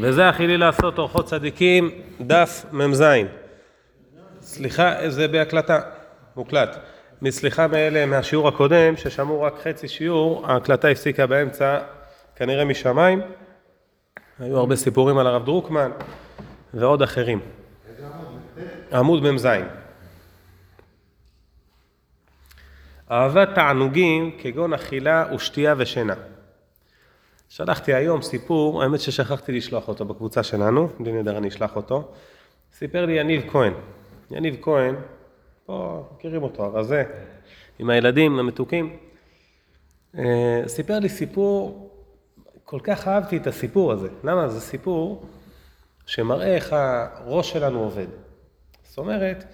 וזה הכי לי לעשות אורחות צדיקים, דף מ"ז. סליחה, זה בהקלטה, מוקלט. מסליחה מאלה מהשיעור הקודם, ששמעו רק חצי שיעור, ההקלטה הפסיקה באמצע, כנראה משמיים. היו הרבה סיפורים על הרב דרוקמן ועוד אחרים. עמוד מ"ז. אהבת תענוגים כגון אכילה ושתייה ושינה. שלחתי היום סיפור, האמת ששכחתי לשלוח אותו בקבוצה שלנו, בלי נדר אני אשלח אותו. סיפר לי יניב כהן. יניב כהן, פה מכירים אותו, הרזה, עם הילדים המתוקים. סיפר לי סיפור, כל כך אהבתי את הסיפור הזה. למה? זה סיפור שמראה איך הראש שלנו עובד. זאת אומרת,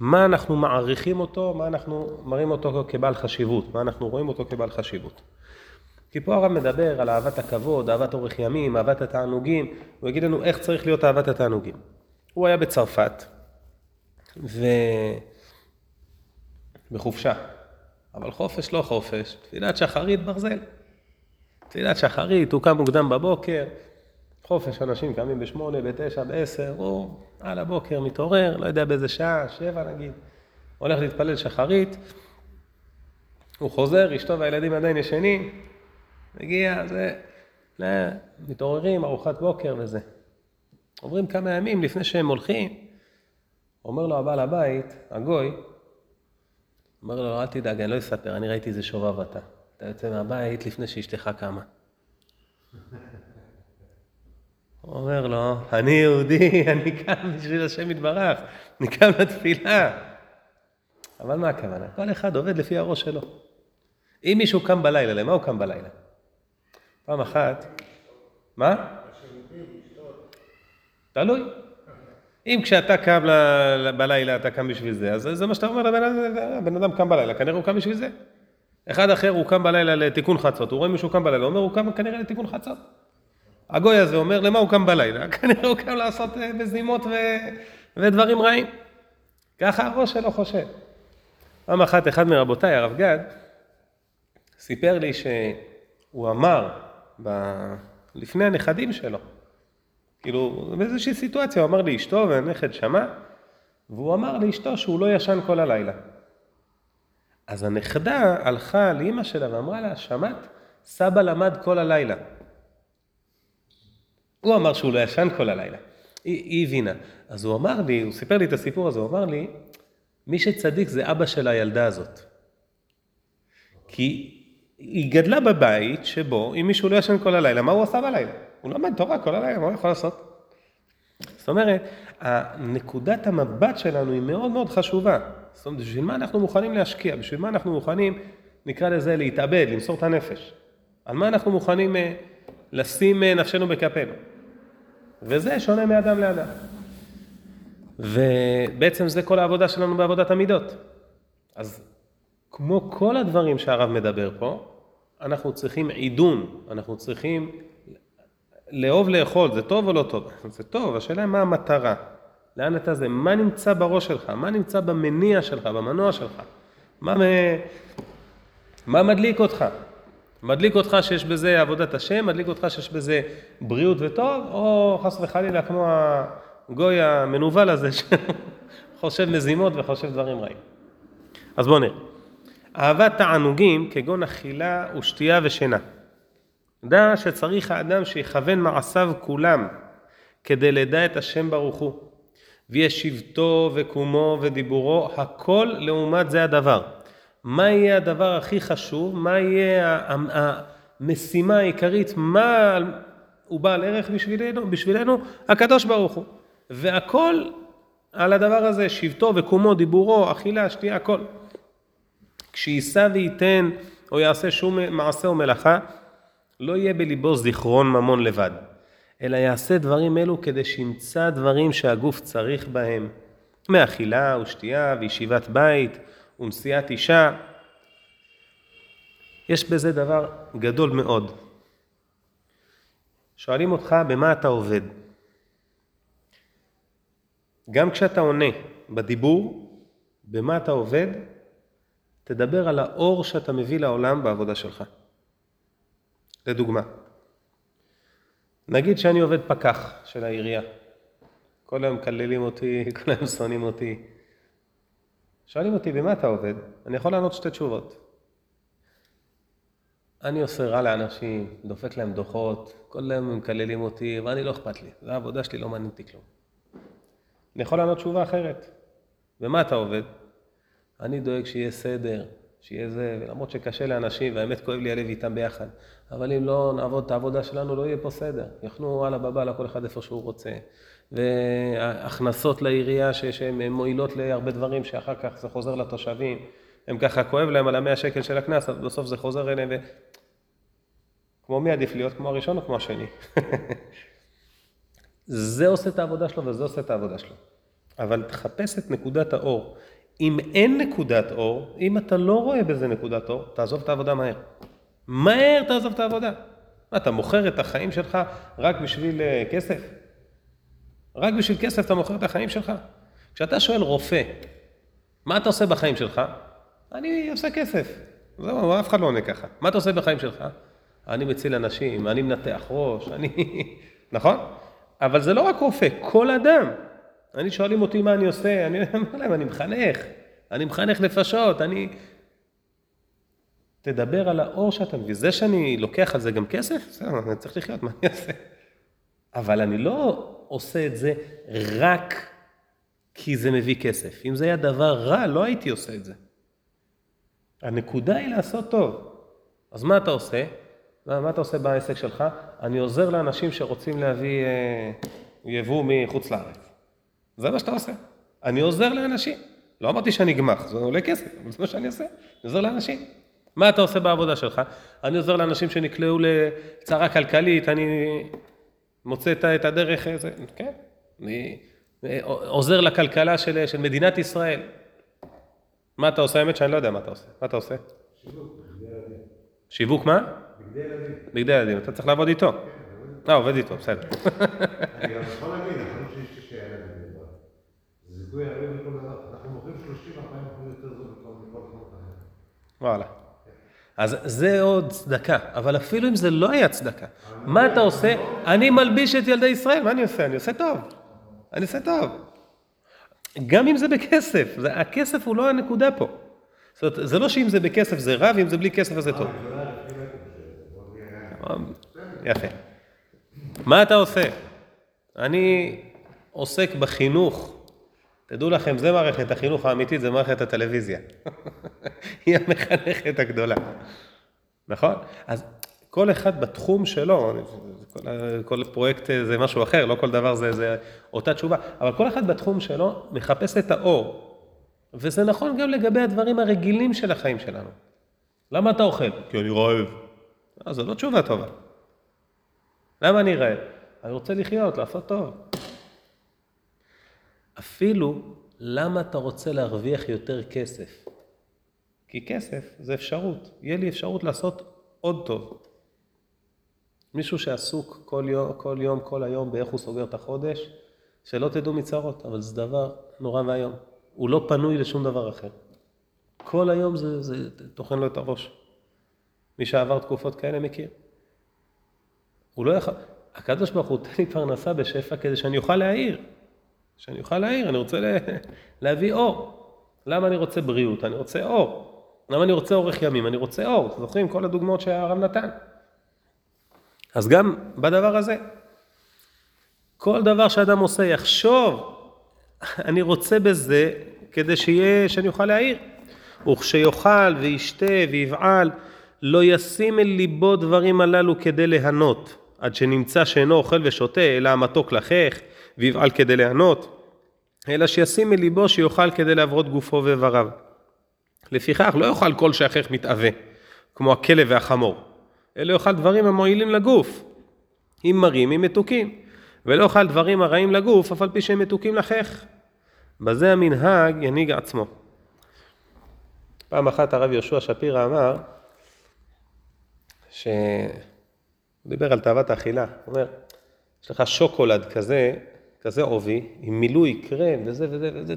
מה אנחנו מעריכים אותו, מה אנחנו מראים אותו כבעל חשיבות, מה אנחנו רואים אותו כבעל חשיבות. כי פה הרב מדבר על אהבת הכבוד, אהבת אורך ימים, אהבת התענוגים, הוא יגיד לנו איך צריך להיות אהבת התענוגים. הוא היה בצרפת, ו... בחופשה, אבל חופש לא חופש, תפילת שחרית ברזל. תפילת שחרית, הוא קם מוקדם בבוקר, חופש אנשים קמים בשמונה, בתשע, בעשר, הוא על הבוקר מתעורר, לא יודע באיזה שעה, שבע נגיד, הולך להתפלל שחרית, הוא חוזר, אשתו והילדים עדיין ישנים, מגיע, זה, מתעוררים, ארוחת בוקר וזה. עוברים כמה ימים לפני שהם הולכים, אומר לו הבעל הבית, הגוי, אומר לו, אל תדאג, אני לא אספר, אני ראיתי איזה שובב אתה. אתה יוצא מהבית לפני שאשתך קמה. הוא אומר לו, אני יהודי, אני קם בשביל השם יתברך, אני קם לתפילה. אבל מה הכוונה? כל אחד עובד לפי הראש שלו. אם מישהו קם בלילה, למה הוא קם בלילה? פעם אחת, מה? תלוי. אם כשאתה קם בלילה, אתה קם בשביל זה, אז זה מה שאתה אומר לבן אדם, הבן אדם קם בלילה, כנראה הוא קם בשביל זה. אחד אחר הוא קם בלילה לתיקון חצות, הוא רואה מישהו קם בלילה, הוא אומר הוא קם כנראה לתיקון חצות. הגוי הזה אומר למה הוא קם בלילה? כנראה הוא קם לעשות מזימות ו... ודברים רעים. ככה הראש שלו חושב. פעם אחת אחד מרבותיי, הרב גד, סיפר לי שהוא אמר ב... לפני הנכדים שלו, כאילו באיזושהי סיטואציה, הוא אמר לאשתו והנכד שמע, והוא אמר לאשתו שהוא לא ישן כל הלילה. אז הנכדה הלכה לאימא שלה ואמרה לה, שמעת? סבא למד כל הלילה. הוא אמר שהוא לא ישן כל הלילה. היא, היא הבינה. אז הוא אמר לי, הוא סיפר לי את הסיפור הזה, הוא אמר לי, מי שצדיק זה אבא של הילדה הזאת. כי היא גדלה בבית שבו אם מישהו לא ישן כל הלילה, מה הוא עשה בלילה? הוא למד תורה כל הלילה, מה הוא יכול לעשות? זאת אומרת, נקודת המבט שלנו היא מאוד מאוד חשובה. זאת אומרת, בשביל מה אנחנו מוכנים להשקיע? בשביל מה אנחנו מוכנים, נקרא לזה, להתאבד, למסור את הנפש? על מה אנחנו מוכנים לשים נפשנו בכפינו? וזה שונה מאדם לאדם. ובעצם זה כל העבודה שלנו בעבודת המידות. אז כמו כל הדברים שהרב מדבר פה, אנחנו צריכים עידון, אנחנו צריכים לאהוב לאכול, זה טוב או לא טוב? זה טוב, השאלה היא מה המטרה, לאן אתה זה, מה נמצא בראש שלך, מה נמצא במניע שלך, במנוע שלך, מה, מה מדליק אותך? מדליק אותך שיש בזה עבודת השם, מדליק אותך שיש בזה בריאות וטוב, או חס וחלילה כמו הגוי המנוול הזה שחושב מזימות וחושב דברים רעים. אז בואו נראה. אהבת תענוגים כגון אכילה ושתייה ושינה. דע שצריך האדם שיכוון מעשיו כולם כדי לדע את השם ברוך הוא. ויש שבטו וקומו ודיבורו, הכל לעומת זה הדבר. מה יהיה הדבר הכי חשוב? מה יהיה המשימה העיקרית? מה הוא בעל ערך בשבילנו? בשבילנו? הקדוש ברוך הוא. והכל על הדבר הזה, שבטו וקומו, דיבורו, אכילה, שתייה, הכל. כשיישא וייתן או יעשה שום מעשה או מלאכה, לא יהיה בליבו זיכרון ממון לבד, אלא יעשה דברים אלו כדי שימצא דברים שהגוף צריך בהם, מאכילה ושתייה וישיבת בית ונשיאת אישה. יש בזה דבר גדול מאוד. שואלים אותך במה אתה עובד. גם כשאתה עונה בדיבור, במה אתה עובד, תדבר על האור שאתה מביא לעולם בעבודה שלך. לדוגמה, נגיד שאני עובד פקח של העירייה. כל היום מקללים אותי, כל היום שונאים אותי. שואלים אותי, במה אתה עובד? אני יכול לענות שתי תשובות. אני עושה רע לאנשים, דופק להם דוחות, כל היום מקללים אותי, ואני לא אכפת לי. זו העבודה שלי, לא מעניין אותי כלום. אני יכול לענות תשובה אחרת. במה אתה עובד? אני דואג שיהיה סדר, שיהיה זה, ולמרות שקשה לאנשים, והאמת כואב לי הלב איתם ביחד, אבל אם לא נעבוד את העבודה שלנו, לא יהיה פה סדר. יחנו הלאה בבאללה, כל אחד איפה שהוא רוצה. והכנסות לעירייה שהן מועילות להרבה דברים, שאחר כך זה חוזר לתושבים. הם ככה כואב להם על המאה שקל של הקנס, אז בסוף זה חוזר אליהם ו... כמו מי עדיף להיות, כמו הראשון או כמו השני? זה עושה את העבודה שלו וזה עושה את העבודה שלו. אבל תחפש את נקודת האור. אם אין נקודת אור, אם אתה לא רואה בזה נקודת אור, תעזוב את העבודה מהר. מהר תעזוב את העבודה. מה, אתה מוכר את החיים שלך רק בשביל אה, כסף? רק בשביל כסף אתה מוכר את החיים שלך? כשאתה שואל רופא, מה אתה עושה בחיים שלך? אני עושה כסף. זהו, אף אחד לא עונה ככה. מה אתה עושה בחיים שלך? אני מציל אנשים, אני מנתח ראש, אני... נכון? אבל זה לא רק רופא, כל אדם. אני שואלים אותי מה אני עושה, אני אומר להם, אני מחנך, אני מחנך נפשות, אני... תדבר על האור שאתה מביא. זה שאני לוקח על זה גם כסף, בסדר, אני צריך לחיות, מה אני אעשה? אבל אני לא עושה את זה רק כי זה מביא כסף. אם זה היה דבר רע, לא הייתי עושה את זה. הנקודה היא לעשות טוב. אז מה אתה עושה? מה, מה אתה עושה בעסק שלך? אני עוזר לאנשים שרוצים להביא אה, יבוא מחוץ לארץ. זה מה שאתה עושה. אני עוזר לאנשים. לא אמרתי שאני גמח, זה עולה כסף, אבל זה מה שאני עושה. אני עוזר לאנשים. מה אתה עושה בעבודה שלך? אני עוזר לאנשים שנקלעו לצרה כלכלית, אני מוצא את הדרך, זה, כן, אני אה, עוזר לכלכלה של, של מדינת ישראל. מה אתה עושה? האמת שאני לא יודע מה אתה עושה. מה אתה עושה? שיווק. שיווק מה? בגדי ילדים. בגדי ילדים, אתה צריך לעבוד איתו. אה, עובד איתו, בסדר. אני גם יכול להגיד, אנחנו שיש קשה זיכוי הרבה דבר. אנחנו מוכרים 30-40% יותר זול מכל חנות אחרת. וואלה. אז זה עוד צדקה, אבל אפילו אם זה לא היה צדקה, מה אתה עושה? אני מלביש את ילדי ישראל, מה אני עושה? אני עושה טוב. אני עושה טוב. גם אם זה בכסף, זה, הכסף הוא לא הנקודה פה. זאת אומרת, זה לא שאם זה בכסף זה רע, ואם זה בלי כסף אז זה טוב. יפה. מה אתה עושה? אני עוסק בחינוך. תדעו לכם, זה מערכת החינוך האמיתית, זה מערכת הטלוויזיה. היא המחנכת הגדולה. נכון? אז כל אחד בתחום שלו, כל, כל פרויקט זה משהו אחר, לא כל דבר זה, זה אותה תשובה, אבל כל אחד בתחום שלו מחפש את האור. וזה נכון גם לגבי הדברים הרגילים של החיים שלנו. למה אתה אוכל? כי אני רעב. לא, זו לא תשובה טובה. למה אני רעב? אני רוצה לחיות, לעשות טוב. אפילו למה אתה רוצה להרוויח יותר כסף? כי כסף זה אפשרות. יהיה לי אפשרות לעשות עוד טוב. מישהו שעסוק כל יום, כל יום, כל היום באיך הוא סוגר את החודש, שלא תדעו מצרות, אבל זה דבר נורא ואיום. הוא לא פנוי לשום דבר אחר. כל היום זה, זה טוחן לו את הראש. מי שעבר תקופות כאלה מכיר. הוא לא יכול... הקדוש ברוך הוא תן לי פרנסה בשפע כדי שאני אוכל להעיר. שאני אוכל להעיר, אני רוצה לה... להביא אור. למה אני רוצה בריאות? אני רוצה אור. למה אני רוצה אורך ימים? אני רוצה אור. זוכרים כל הדוגמאות שהרב נתן? אז גם בדבר הזה, כל דבר שאדם עושה יחשוב, אני רוצה בזה כדי שיהיה, שאני אוכל להעיר. וכשיאכל וישתה ויבעל, לא ישים אל ליבו דברים הללו כדי ליהנות, עד שנמצא שאינו אוכל ושותה, אלא המתוק לחך, ויבעל כדי ליהנות, אלא שישים אל ליבו שיאכל כדי להברות גופו ואיבריו. לפיכך לא יאכל כל שאחך מתאווה, כמו הכלב והחמור, אלא יאכל דברים המועילים לגוף, אם מרים אם מתוקים, ולא יאכל דברים הרעים לגוף, אף על פי שהם מתוקים לחך. בזה המנהג ינהיג עצמו. פעם אחת הרב יהושע שפירא אמר, שהוא דיבר על תאוות האכילה, הוא אומר, יש לך שוקולד כזה, כזה עובי, עם מילוי קרם וזה וזה וזה,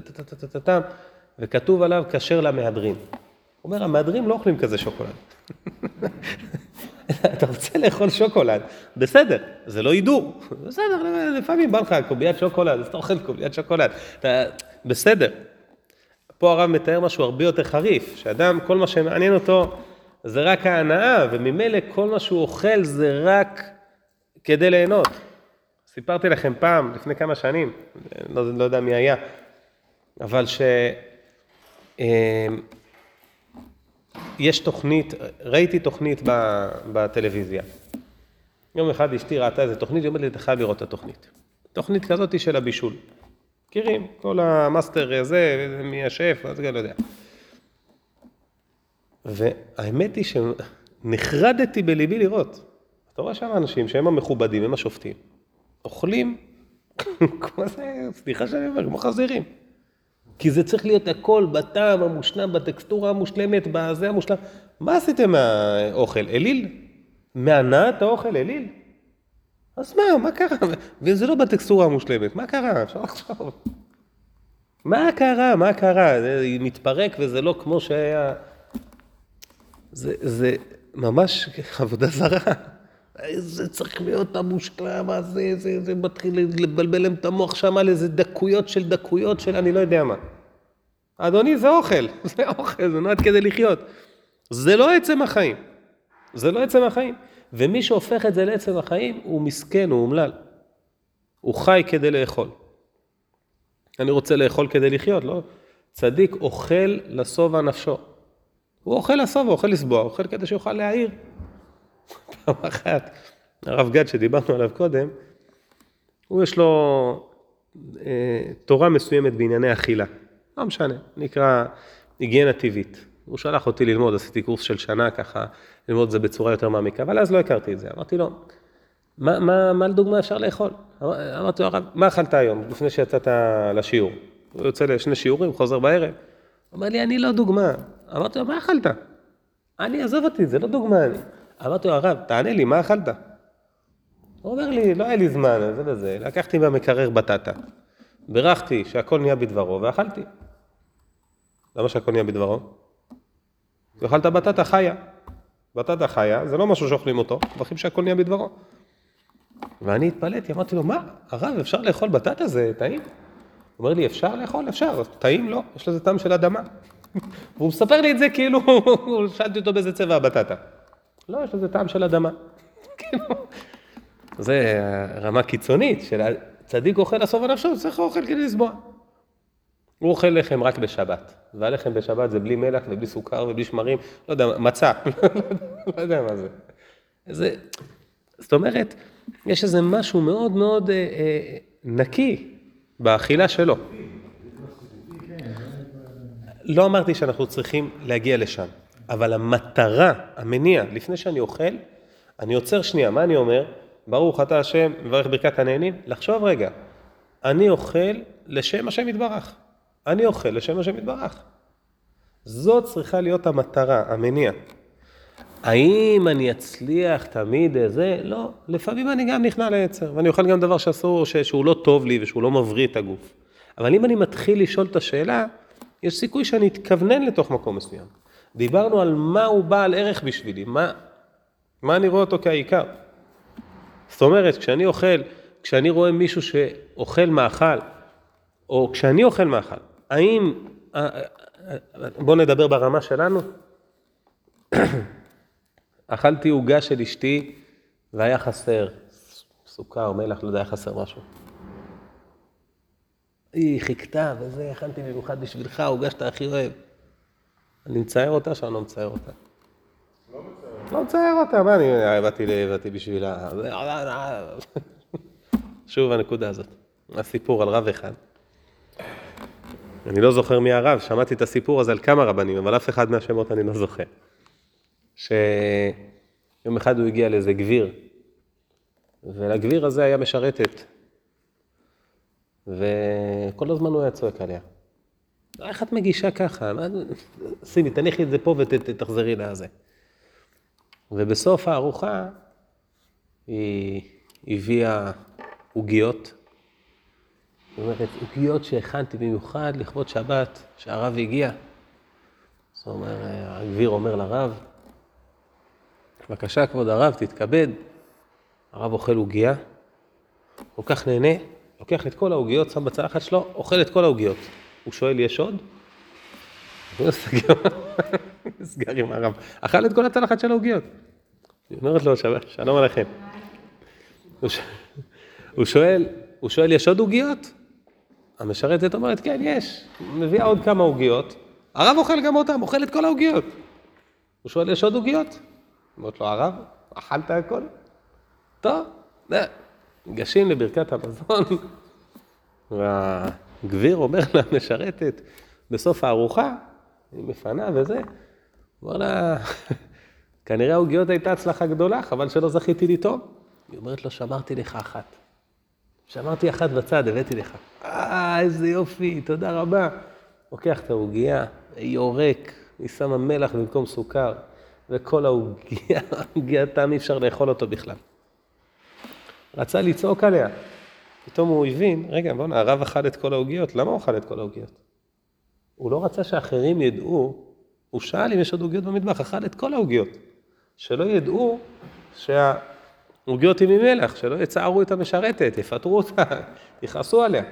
וכתוב עליו כשר למהדרין. הוא אומר, המהדרין לא אוכלים כזה שוקולד. אתה רוצה לאכול שוקולד, בסדר, זה לא הידור, בסדר, לפעמים בא לך קוביית שוקולד, אז אתה אוכל קוביית שוקולד, אתה, בסדר. פה הרב מתאר משהו הרבה יותר חריף, שאדם, כל מה שמעניין אותו זה רק ההנאה, וממילא כל מה שהוא אוכל זה רק כדי ליהנות. סיפרתי לכם פעם, לפני כמה שנים, לא, לא יודע מי היה, אבל ש... אה, יש תוכנית, ראיתי תוכנית בטלוויזיה. יום אחד אשתי ראתה איזה תוכנית, היא אומרת לי, אתה חייב לראות את התוכנית. תוכנית כזאת של הבישול. מכירים, כל המאסטר הזה, מי השף, אז אני לא יודע. והאמת היא שנחרדתי בליבי לראות. אתה רואה שם אנשים שהם המכובדים, הם השופטים, אוכלים כמו זה, סליחה שאני אומר, כמו חזירים. כי זה צריך להיות הכל בטעם המושלם, בטקסטורה המושלמת, בזה המושלם. מה עשיתם מהאוכל? אליל? מהנעת האוכל אליל? אז מה, מה קרה? וזה לא בטקסטורה המושלמת, מה קרה? אפשר לחשוב. מה קרה? מה קרה? זה מתפרק וזה לא כמו שהיה... זה, זה ממש עבודה זרה. זה צריך להיות המושלם הזה, זה, זה מתחיל לבלבל להם את המוח שם על איזה דקויות של דקויות של אני לא יודע מה. אדוני, זה אוכל, זה אוכל, זה נועד כדי לחיות. זה לא עצם החיים. זה לא עצם החיים. ומי שהופך את זה לעצם החיים, הוא מסכן, הוא אומלל. הוא חי כדי לאכול. אני רוצה לאכול כדי לחיות, לא? צדיק אוכל לשובע נפשו. הוא אוכל לשובע, אוכל לסבוע, אוכל כדי שיוכל להעיר. פעם אחת, הרב גד שדיברנו עליו קודם, הוא יש לו אה, תורה מסוימת בענייני אכילה. לא משנה, נקרא היגיינה טבעית. הוא שלח אותי ללמוד, עשיתי קורס של שנה ככה, ללמוד את זה בצורה יותר מעמיקה, אבל אז לא הכרתי את זה. אמרתי לו, מה, מה, מה לדוגמה אפשר לאכול? אמרתי לו, הרב, מה אכלת היום, לפני שיצאת לשיעור? הוא יוצא לשני שיעורים, חוזר בערב. הוא אומר לי, אני לא דוגמה. אמרתי לו, מה אכלת? אני, עזוב אותי, זה לא דוגמה. אני. אמרתי לו, הרב, תענה לי, מה אכלת? הוא אומר לי, לא היה לי זמן, זה וזה, לקחתי מהמקרר בטטה. בירכתי שהכל נהיה בדברו ואכלתי. למה שהכל נהיה בדברו? אכלת בטטה חיה. בטטה חיה זה לא משהו שאוכלים אותו, מברכים שהכל נהיה בדברו. ואני התפלאתי, אמרתי לו, מה, הרב, אפשר לאכול בטטה? זה טעים? הוא אומר לי, אפשר לאכול? אפשר. טעים? לא, יש לזה טעם של אדמה. והוא מספר לי את זה כאילו, שאלתי אותו באיזה צבע הבטטה. לא, יש לזה טעם של אדמה. זה רמה קיצונית של צדיק אוכל לסוף הנפשו, צריך אוכל כדי לסבוע. הוא אוכל לחם רק בשבת, והלחם בשבת זה בלי מלח ובלי סוכר ובלי שמרים, לא יודע, מצה, לא יודע מה זה. זה. זאת אומרת, יש איזה משהו מאוד מאוד אה, אה, נקי באכילה שלו. לא אמרתי שאנחנו צריכים להגיע לשם, אבל המטרה, המניע, לפני שאני אוכל, אני עוצר שנייה, מה אני אומר? ברוך אתה השם, מברך ברכת הנהנים, לחשוב רגע, אני אוכל לשם השם יתברך. אני אוכל לשם השם יתברך. זאת צריכה להיות המטרה, המניע. האם אני אצליח תמיד זה? לא, לפעמים אני גם נכנע ליצר, ואני אוכל גם דבר שאסור, שהוא לא טוב לי ושהוא לא מבריא את הגוף. אבל אם אני מתחיל לשאול את השאלה, יש סיכוי שאני אתכוונן לתוך מקום מסוים. דיברנו על מה הוא בעל ערך בשבילי, מה, מה אני רואה אותו כעיקר. זאת אומרת, כשאני אוכל, כשאני רואה מישהו שאוכל מאכל, או כשאני אוכל מאכל, האם, אה, אה, אה, בואו נדבר ברמה שלנו, אכלתי עוגה של אשתי והיה חסר סוכר, מלח, לא יודע, היה חסר משהו. היא חיכתה וזה, הכנתי במיוחד בשבילך, עוגה שאתה הכי אוהב. אני מצייר אותה שאני לא מצייר אותה? לא מצייר אותה, מה אני באתי בשבילה. שוב הנקודה הזאת, הסיפור על רב אחד. אני לא זוכר מי הרב, שמעתי את הסיפור הזה על כמה רבנים, אבל אף אחד מהשמות אני לא זוכר. שיום אחד הוא הגיע לאיזה גביר, ולגביר הזה היה משרתת, וכל הזמן הוא היה צועק עליה. איך את מגישה ככה? שימי, תניחי את זה פה ותחזרי לזה. ובסוף הארוחה היא הביאה עוגיות. זאת אומרת, עוגיות שהכנתי במיוחד לכבוד שבת, שהרב הגיע. זאת אומרת, הגביר אומר לרב, בבקשה, כבוד הרב, תתכבד. הרב אוכל עוגייה, כל כך נהנה, לוקח את כל העוגיות, שם בצלחת שלו, אוכל את כל העוגיות. הוא שואל, יש עוד? הוא סגר, נסגר עם הרב. אכל את כל הצלחת של העוגיות. היא אומרת לו, "שב- שלום עליכם. הוא שואל, הוא שואל, יש עוד עוגיות? המשרתת אומרת, כן, יש. מביאה עוד כמה עוגיות. הרב אוכל גם אותם, אוכל את כל העוגיות. הוא שואל, יש עוד עוגיות? אומרת לו, הרב, אכלת הכל? טוב, ניגשים לברכת המזון, והגביר אומר למשרתת, בסוף הארוחה, היא מפנה וזה, אומר לה, כנראה העוגיות הייתה הצלחה גדולה, חבל שלא זכיתי לטעום. היא אומרת לו, שמרתי לך אחת. שמרתי אחת בצד, הבאתי לך. אה, איזה יופי, תודה רבה. לוקח את העוגייה, יורק, היא שמה מלח במקום סוכר, וכל העוגייה, העוגייה טעם אי אפשר לאכול אותו בכלל. רצה לצעוק עליה. פתאום הוא הבין, רגע, בוא'נה, הרב אכל את כל העוגיות, למה הוא אכל את כל העוגיות? הוא לא רצה שאחרים ידעו, הוא שאל אם יש עוד עוגיות במטבח, אכל את כל העוגיות. שלא ידעו שהעוגיות היא ממלח, שלא יצערו את המשרתת, יפטרו אותה, יכעסו עליה.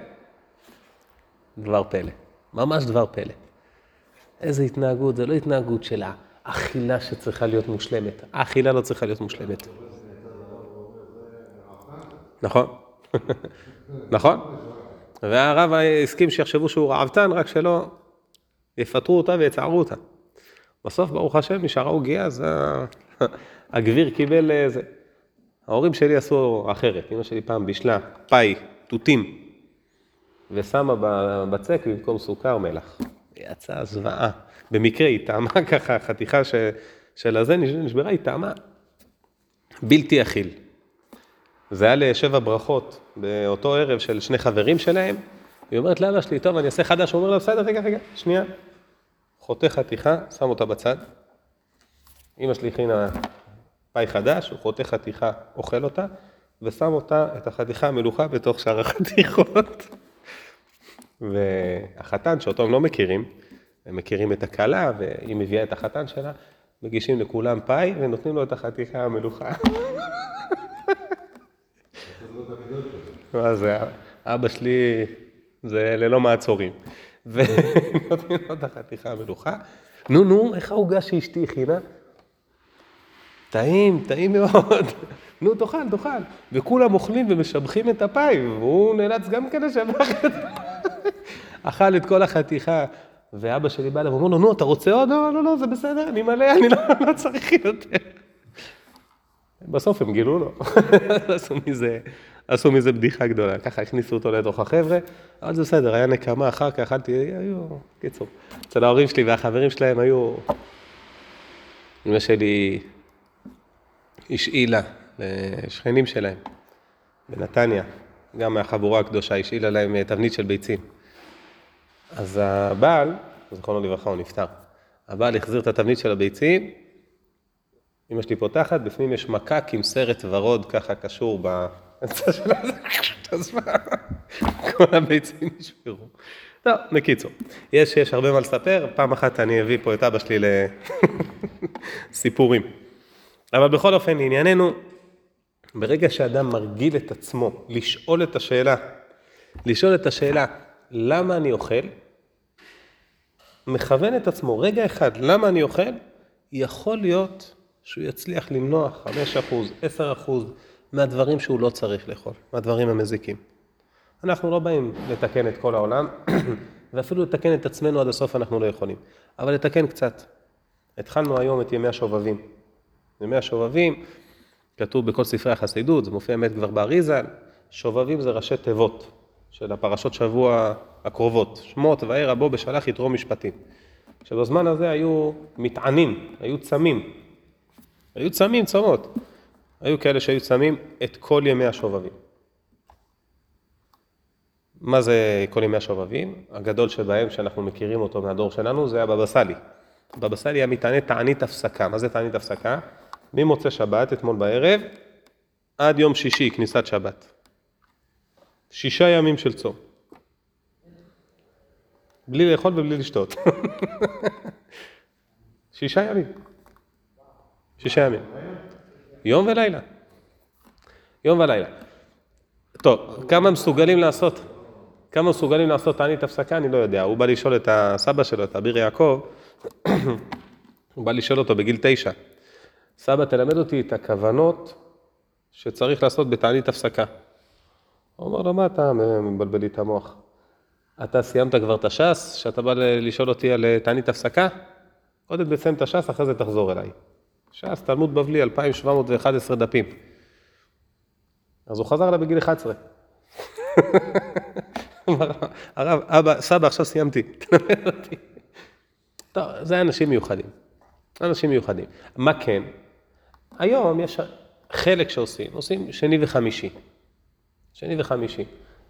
דבר פלא, ממש דבר פלא. איזה התנהגות, זה לא התנהגות של האכילה שצריכה להיות מושלמת. האכילה לא צריכה להיות מושלמת. נכון, נכון. והרב הסכים שיחשבו שהוא רעבתן, רק שלא יפטרו אותה ויצערו אותה. בסוף, ברוך השם, נשארה עוגיה, אז הגביר קיבל איזה... ההורים שלי עשו אחרת. אמא שלי פעם בישלה פאי, תותים, ושמה בבצק במקום סוכר מלח. יצאה זוועה. במקרה היא טעמה ככה, חתיכה ש... של הזה נשברה, היא טעמה בלתי אכיל. זה היה לשבע ברכות באותו ערב של שני חברים שלהם. היא אומרת לאבא שלי, טוב, אני אעשה חדש. הוא אומר לה, בסדר, רגע, רגע, שנייה. חותך חתיכה, שם אותה בצד. אמא שלי הכינה פאי חדש, הוא חותך חתיכה, אוכל אותה, ושם אותה, את החתיכה המלוכה, בתוך שאר החתיכות. והחתן, שאותו הם לא מכירים, הם מכירים את הכלה, והיא מביאה את החתן שלה, מגישים לכולם פאי, ונותנים לו את החתיכה המלוכה. מה זה, אבא שלי זה ללא מעצורים. ונותנים לו את החתיכה המלוכה. נו, נו, איך העוגה שאשתי הכינה? טעים, טעים מאוד. נו, תאכל, תאכל. וכולם אוכלים ומשבחים את הפאי, והוא נאלץ גם כן לשבח את. אכל את כל החתיכה, ואבא שלי בא אליו ואומר לו, נו, אתה רוצה עוד? לא, לא, לא, זה בסדר, אני מלא, אני לא, לא צריך יותר. בסוף הם גילו לו, עשו מזה, עשו מזה בדיחה גדולה, ככה הכניסו אותו לתוך החבר'ה, אבל זה בסדר, היה נקמה אחר כך, אכלתי, היו, קיצור, אצל ההורים שלי והחברים שלהם היו, אמא שלי השאילה לשכנים שלהם בנתניה, גם מהחבורה הקדושה, השאילה להם תבנית של ביצים. אז הבעל, זכרונו לברכה, הוא נפטר, הבעל החזיר את התבנית של הביצים, אמא שלי פותחת, בפנים יש מקק עם סרט ורוד ככה קשור באמצע כל הביצים נשברו. טוב, בקיצור, יש, יש הרבה מה לספר, פעם אחת אני אביא פה את אבא שלי לסיפורים. אבל בכל אופן, לענייננו, ברגע שאדם מרגיל את עצמו לשאול את השאלה, לשאול את השאלה, למה אני אוכל? מכוון את עצמו, רגע אחד, למה אני אוכל? יכול להיות שהוא יצליח למנוע 5%, 10% מהדברים שהוא לא צריך לאכול, מהדברים המזיקים. אנחנו לא באים לתקן את כל העולם, ואפילו לתקן את עצמנו עד הסוף אנחנו לא יכולים, אבל לתקן קצת. התחלנו היום את ימי השובבים. ימי השובבים, כתוב בכל ספרי החסידות, זה מופיע באמת כבר באריזה, שובבים זה ראשי תיבות של הפרשות שבוע הקרובות, שמות וערע בו בשלח יתרו משפטים. שבזמן הזה היו מטענים, היו צמים, היו צמים צומות. היו כאלה שהיו צמים את כל ימי השובבים. מה זה כל ימי השובבים? הגדול שבהם, שאנחנו מכירים אותו מהדור שלנו, זה הבבא סאלי. הבבא סאלי היה מתענה תענית הפסקה. מה זה תענית הפסקה? ממוצא שבת, אתמול בערב, עד יום שישי, כניסת שבת. שישה ימים של צום. בלי לאכול ובלי לשתות. שישה ימים. שישה ימים. יום ולילה. יום ולילה. טוב, כמה מסוגלים לעשות? כמה מסוגלים לעשות תענית הפסקה? אני לא יודע. הוא בא לשאול את הסבא שלו, את אביר יעקב, הוא בא לשאול אותו בגיל תשע. סבא, תלמד אותי את הכוונות שצריך לעשות בתענית הפסקה. הוא אומר לו, מה אתה מבלבל לי את המוח? אתה סיימת כבר את הש"ס, שאתה בא לשאול אותי על תענית הפסקה? קודם תסיים את הש"ס, אחרי זה תחזור אליי. ש"ס, תלמוד בבלי, 2711 דפים. אז הוא חזר אליי בגיל 11. אמר, הרב, אבא, סבא, עכשיו סיימתי, תלמד אותי. טוב, זה אנשים מיוחדים. אנשים מיוחדים. מה כן? היום יש חלק שעושים, עושים שני וחמישי. שני וחמישי.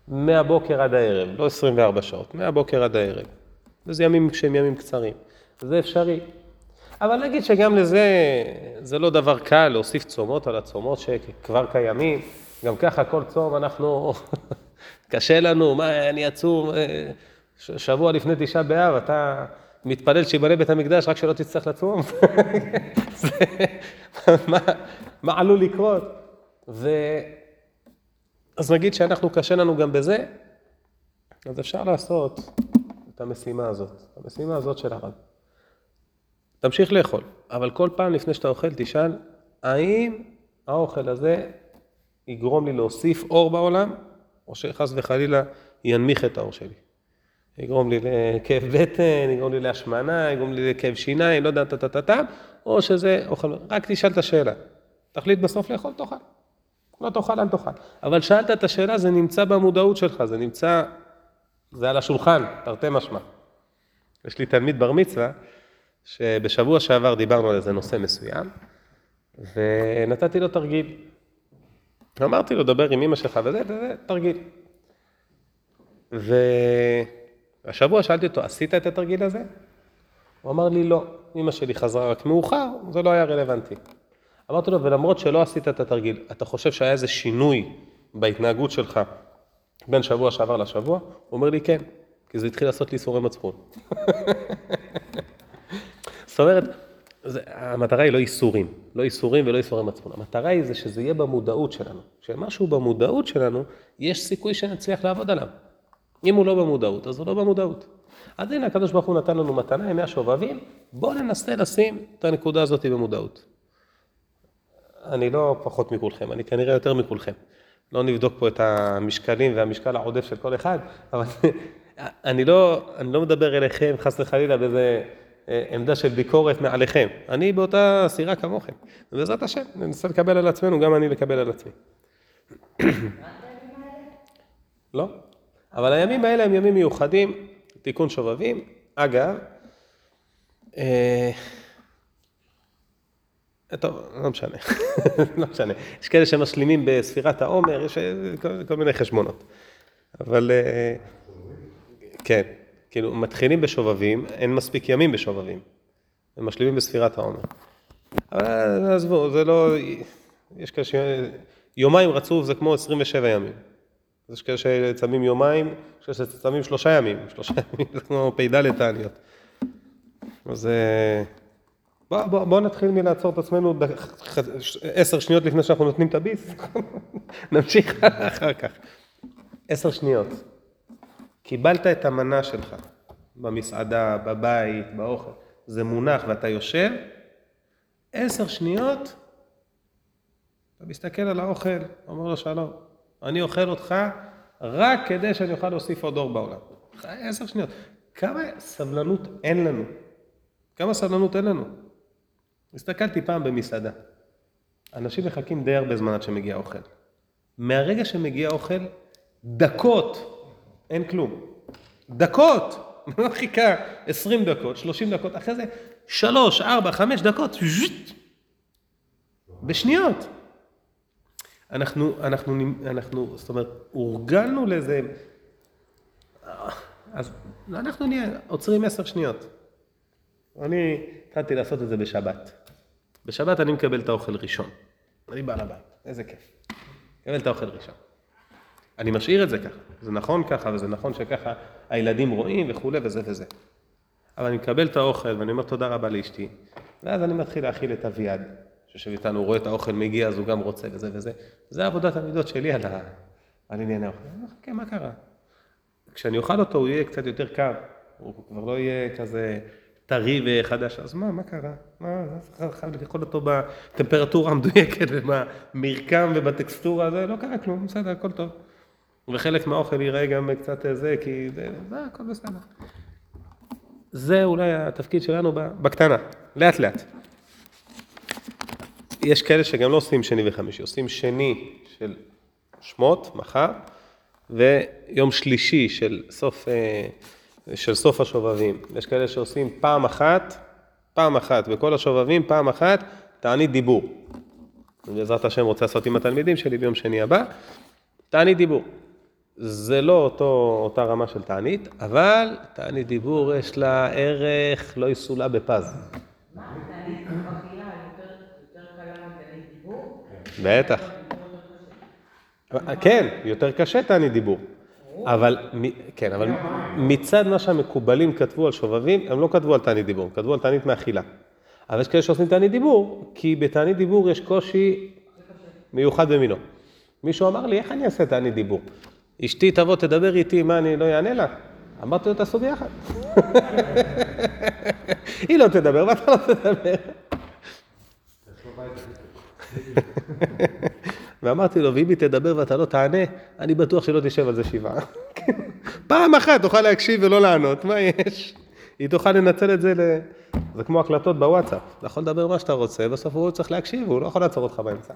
מהבוקר עד הערב, לא 24 שעות, מהבוקר עד הערב. וזה ימים שהם ימים קצרים. זה אפשרי. אבל נגיד שגם לזה, זה לא דבר קל להוסיף צומות על הצומות שכבר קיימים. גם ככה כל צום אנחנו, קשה לנו, מה, אני עצום, אה, שבוע לפני תשעה באב, אתה מתפלל שיבנה בית המקדש רק שלא תצטרך לצום? זה, מה, מה עלול לקרות? ו... אז נגיד שאנחנו, קשה לנו גם בזה, אז אפשר לעשות את המשימה הזאת, המשימה הזאת של הרב. תמשיך לאכול, אבל כל פעם לפני שאתה אוכל תשאל, האם האוכל הזה יגרום לי להוסיף אור בעולם, או שחס וחלילה ינמיך את האור שלי. יגרום לי לכאב בטן, יגרום לי להשמנה, יגרום לי לכאב שיניים, לא יודע, טה-טה-טה, או שזה אוכל, רק תשאל את השאלה. תחליט בסוף לאכול, תאכל. לא תאכל, אל תאכל. אבל שאלת את השאלה, זה נמצא במודעות שלך, זה נמצא, זה על השולחן, תרתי משמע. יש לי תלמיד בר מצווה, שבשבוע שעבר דיברנו על איזה נושא מסוים, ונתתי לו תרגיל. אמרתי לו, דבר עם אמא שלך וזה, וזה, תרגיל. והשבוע שאלתי אותו, עשית את התרגיל הזה? הוא אמר לי, לא. אמא שלי חזרה רק מאוחר, זה לא היה רלוונטי. אמרתי לו, ולמרות שלא עשית את התרגיל, אתה חושב שהיה איזה שינוי בהתנהגות שלך בין שבוע שעבר לשבוע? הוא אומר לי, כן, כי זה התחיל לעשות לי ייסורי מצפון. זאת אומרת, זה, המטרה היא לא איסורים, לא איסורים ולא איסורי מצפון. המטרה היא זה שזה יהיה במודעות שלנו. כשמשהו במודעות שלנו, יש סיכוי שנצליח לעבוד עליו. אם הוא לא במודעות, אז הוא לא במודעות. אז הנה, הקדוש ברוך הוא נתן לנו מתנה, ימי השובבים, בואו ננסה לשים את הנקודה הזאת במודעות. אני לא פחות מכולכם, אני כנראה יותר מכולכם. לא נבדוק פה את המשקלים והמשקל העודף של כל אחד, אבל אני לא, אני לא מדבר אליכם חס וחלילה באיזה עמדה של ביקורת מעליכם. אני באותה סירה כמוכם. ובעזרת השם, ננסה לקבל על עצמנו, גם אני לקבל על עצמי. לא, אבל הימים האלה הם ימים מיוחדים, תיקון שובבים. אגב, אה, טוב, לא משנה, לא משנה. יש כאלה שמשלימים בספירת העומר, יש כל, כל מיני חשבונות. אבל אה, כן, כאילו מתחילים בשובבים, אין מספיק ימים בשובבים. הם משלימים בספירת העומר. אבל עזבו, זה לא... יש כאלה ש... יומיים רצוף זה כמו 27 ימים. יש כאלה שצמים יומיים, יש כאלה שצמים שלושה ימים. שלושה ימים זה כמו פ"ד תעניות. אז... אה, בואו בוא, בוא נתחיל מלעצור את עצמנו עשר שניות לפני שאנחנו נותנים את הביס, נמשיך אחר כך. עשר שניות. קיבלת את המנה שלך במסעדה, בבית, באוכל, זה מונח ואתה יושב, עשר שניות, אתה מסתכל על האוכל, אומר לו שלום, אני אוכל אותך רק כדי שאני אוכל להוסיף עוד אור בעולם. עשר שניות. כמה סבלנות אין לנו? כמה סבלנות אין לנו? הסתכלתי פעם במסעדה. אנשים מחכים די הרבה זמן עד שמגיע אוכל. מהרגע שמגיע אוכל, דקות, אין כלום. דקות! חיכה 20 דקות, 30 דקות, אחרי זה 3, 4, 5 דקות, ז'יט, בשניות. אנחנו, אנחנו, אנחנו, זאת אומרת, הורגלנו לאיזה... אז אנחנו נהיה עוצרים 10 שניות. אני התחלתי לעשות את זה בשבת. בשבת אני מקבל את האוכל ראשון. אני בעל הבית, איזה כיף. מקבל את האוכל ראשון. אני משאיר את זה ככה, זה נכון ככה וזה נכון שככה הילדים רואים וכולי וזה וזה. אבל אני מקבל את האוכל ואני אומר תודה רבה לאשתי, ואז אני מתחיל להאכיל את אביעד, שיושב איתנו, הוא רואה את האוכל מגיע, אז הוא גם רוצה וזה וזה. זה עבודת המידות שלי על, ה... על ענייני האוכל. אני אומר, כן, מה קרה? כשאני אוכל אותו הוא יהיה קצת יותר קר, הוא כבר לא יהיה כזה טרי וחדש, אז מה, מה קרה? מה, אז חייב לאכול אותו בטמפרטורה המדויקת ובמרקם ובטקסטורה, זה לא קרה כלום, בסדר, הכל טוב. וחלק מהאוכל ייראה גם קצת זה, כי זה, זה הכל בסדר. זה אולי התפקיד שלנו בקטנה, לאט לאט. יש כאלה שגם לא עושים שני וחמישי, עושים שני של שמות, מחר, ויום שלישי של סוף, אה, של סוף השובבים. יש כאלה שעושים פעם אחת, פעם אחת, בכל השובבים, פעם אחת, תענית דיבור. בעזרת השם רוצה לעשות עם התלמידים שלי ביום שני הבא, תענית דיבור. זה לא אותו, אותה רמה של תענית, אבל תענית דיבור יש לה ערך לא יסולא בפז. מה, תענית אכילה יותר קלה מתענית דיבור? בטח. כן, יותר קשה תענית דיבור. אבל, כן, אבל מצד מה שהמקובלים כתבו על שובבים, הם לא כתבו על תענית דיבור, הם כתבו על תענית מאכילה. אבל יש כאלה שעושים תענית דיבור, כי בתענית דיבור יש קושי מיוחד במינו. מישהו אמר לי, איך אני אעשה תענית דיבור? אשתי תבוא, תדבר איתי, מה אני לא אענה לה? אמרתי לו, תעשו ביחד. היא לא תדבר ואתה לא תדבר. ואמרתי לו, ואם היא תדבר ואתה לא תענה, אני בטוח שלא תשב על זה שבעה. פעם אחת תוכל להקשיב ולא לענות, מה יש? היא תוכל לנצל את זה ל... זה כמו הקלטות בוואטסאפ. אתה יכול לדבר מה שאתה רוצה, בסוף הוא צריך להקשיב, הוא לא יכול לעצור אותך באמצע.